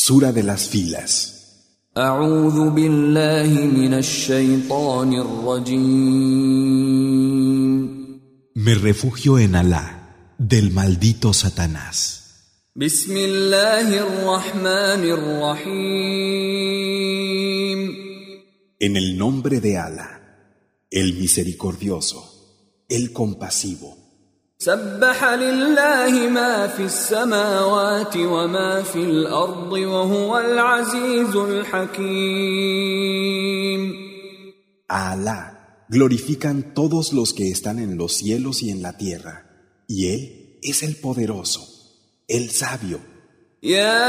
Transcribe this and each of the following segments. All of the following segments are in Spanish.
Sura de las filas. أعوذ بالله من الشيطان الرجيم Me refugio en Alá, del maldito Satanás. بسم الله الرحمن الرحيم En el nombre de Alá, el misericordioso, el compasivo. سبح لله ما في السماوات وما في الأرض وهو العزيز الحكيم. Alá. Glorifican todos los que están en los cielos y en la tierra, y Él es el poderoso, el sabio. يا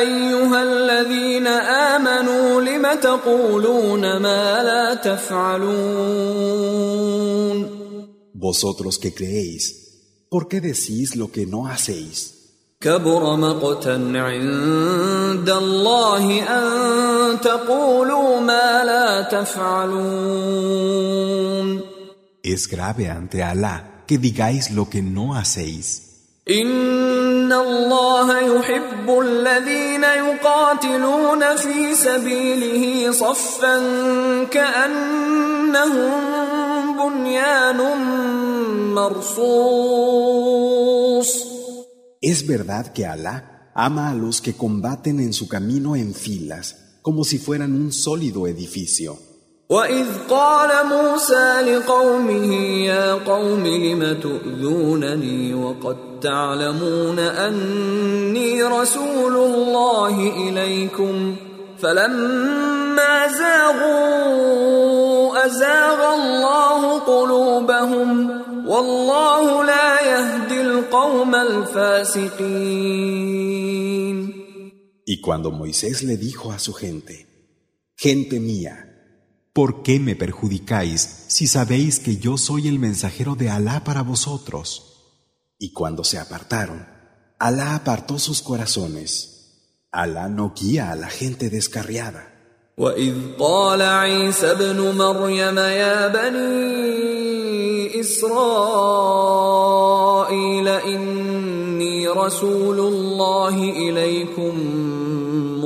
أيها الذين آمنوا لم تقولون ما لا تفعلون؟ Vosotros que creéis, ¿por qué decís lo que no hacéis? كبر مقتا عند الله أن تقولوا ما لا تفعلون Es grave ante Alá que digáis lo que no hacéis. إن الله يحب الذين يقاتلون في سبيله صفا كأنهم بنيان مرصوص Es verdad que Alá ama a los que combaten en su camino en filas, como si fueran un sólido edificio. وإذ قال موسى لقومه يا قوم لم تؤذونني وقد تعلمون أني رسول الله إليكم فلما زاغوا أزاغ الله قلوبهم والله لا يهدي القوم الفاسقين Y cuando Moisés le dijo a su gente, Gente mía, ¿por qué me perjudicáis si sabéis que yo soy el mensajero de Alá para vosotros? Y cuando se apartaron, Alá apartó sus corazones. Alá no guía a la gente descarriada. وإذ قال عيسى ابن مريم يا بني إسرائيل إني رسول الله إليكم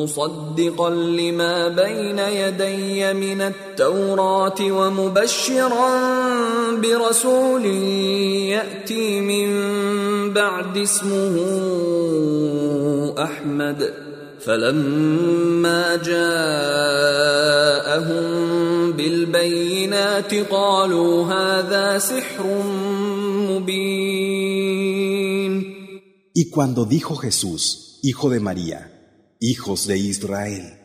مصدقا لما بين يدي من التوراة ومبشرا برسول يأتي من بعد اسمه أحمد. فلما جاءهم بالبينات قالوا هذا سحر مبين. Y cuando dijo Jesús, hijo de María, hijos de Israel,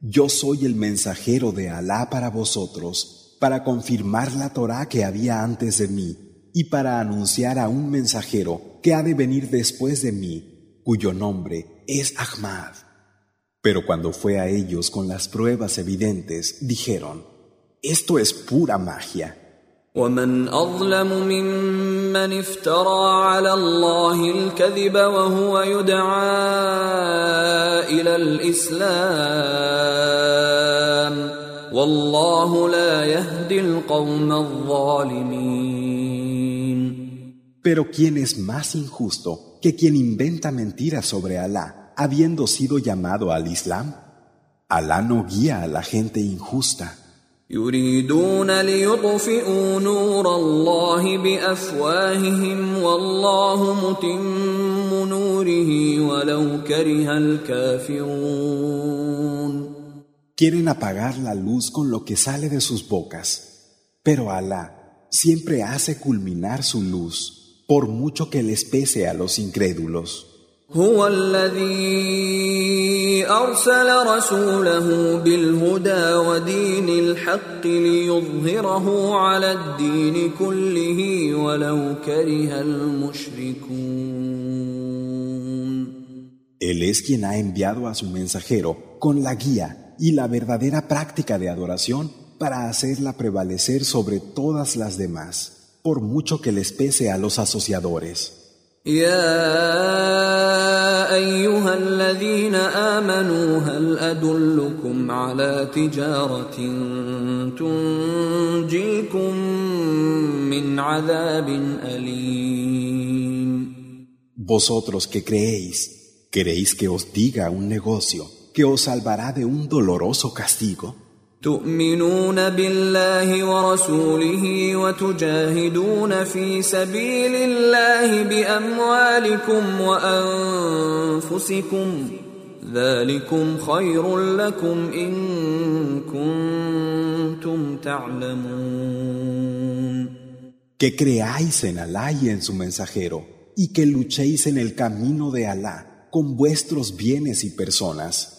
yo soy el mensajero de Alá para vosotros, para confirmar la Torá que había antes de mí, y para anunciar a un mensajero que ha de venir después de mí, cuyo nombre es Ahmad. Pero cuando fue a ellos con las pruebas evidentes, dijeron, esto es pura magia. ومن اظلم ممن افترى على الله الكذب وهو يدعى الى الاسلام والله لا يهدي القوم الظالمين Pero ¿quién es más injusto que quien inventa mentiras sobre Alá, habiendo sido llamado al Islam? Alá no guía a la gente injusta. يريدون ليطفئوا نور الله بافواههم والله متم نوره ولو كره الكافرون Quieren apagar la luz con lo que sale de sus bocas, pero Alá siempre hace culminar su luz, por mucho que les pese a los incrédulos. هو الذي ارسل رسوله بالهدى ودين الحق ليظهره على الدين كله ولو كره المشركون Él es quien ha enviado a su mensajero con la guía y la verdadera práctica de adoración para hacerla prevalecer sobre todas las demás, por mucho que les pese a los asociadores. يا ايها الذين امنوا هل ادلكم على تجاره تنجيكم من عذاب اليم Vosotros que creéis, ¿Queréis que os diga un negocio que os salvará de un doloroso castigo? تؤمنون بالله ورسوله وتجاهدون في سبيل الله باموالكم وانفسكم ذلكم خير لكم ان كنتم تعلمون Que creáis en Alá y en su mensajero y que luchéis en el camino de Alá con vuestros bienes y personas.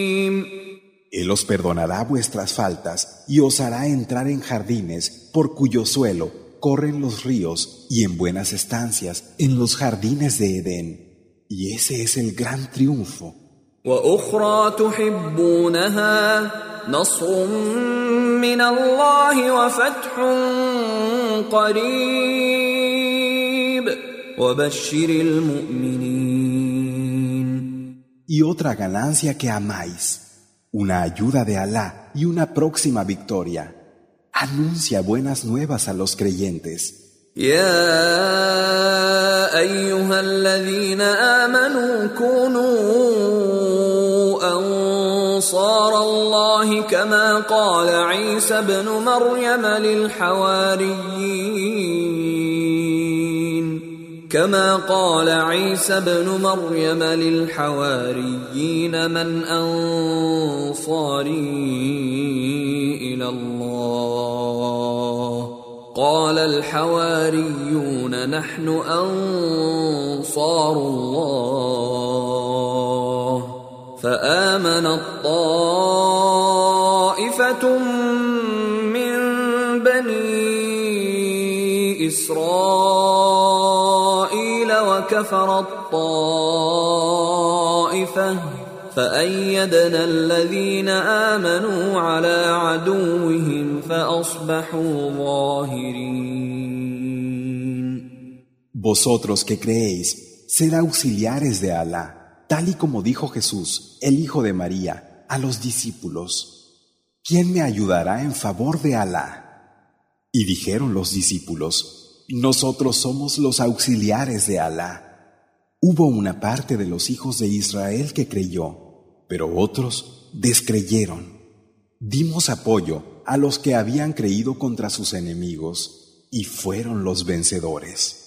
Él os perdonará vuestras faltas y os hará entrar en jardines por cuyo suelo corren los ríos y en buenas estancias en los jardines de Edén. Y ese es el gran triunfo. Y otra ganancia que amáis una ayuda de Alá y una próxima victoria. Anuncia buenas nuevas a los creyentes. يا ايها الذين امنوا كونوا انصار الله كما قال عيسى ابن مريم للحواريين كما قال عيسى ابن مريم للحواريين من أنصاري إلى الله. قال الحواريون نحن أنصار الله. فامنت طائفه من بني إسرائيل وكفرت طائفه فأيدنا الذين آمنوا على عدوهم فأصبحوا ظاهرين Vosotros que creéis, ser auxiliares de Alá, tal y como dijo Jesús, el Hijo de María, a los discípulos. ¿Quién me ayudará en favor de Alá? Y dijeron los discípulos, nosotros somos los auxiliares de Alá. Hubo una parte de los hijos de Israel que creyó, pero otros descreyeron. Dimos apoyo a los que habían creído contra sus enemigos y fueron los vencedores.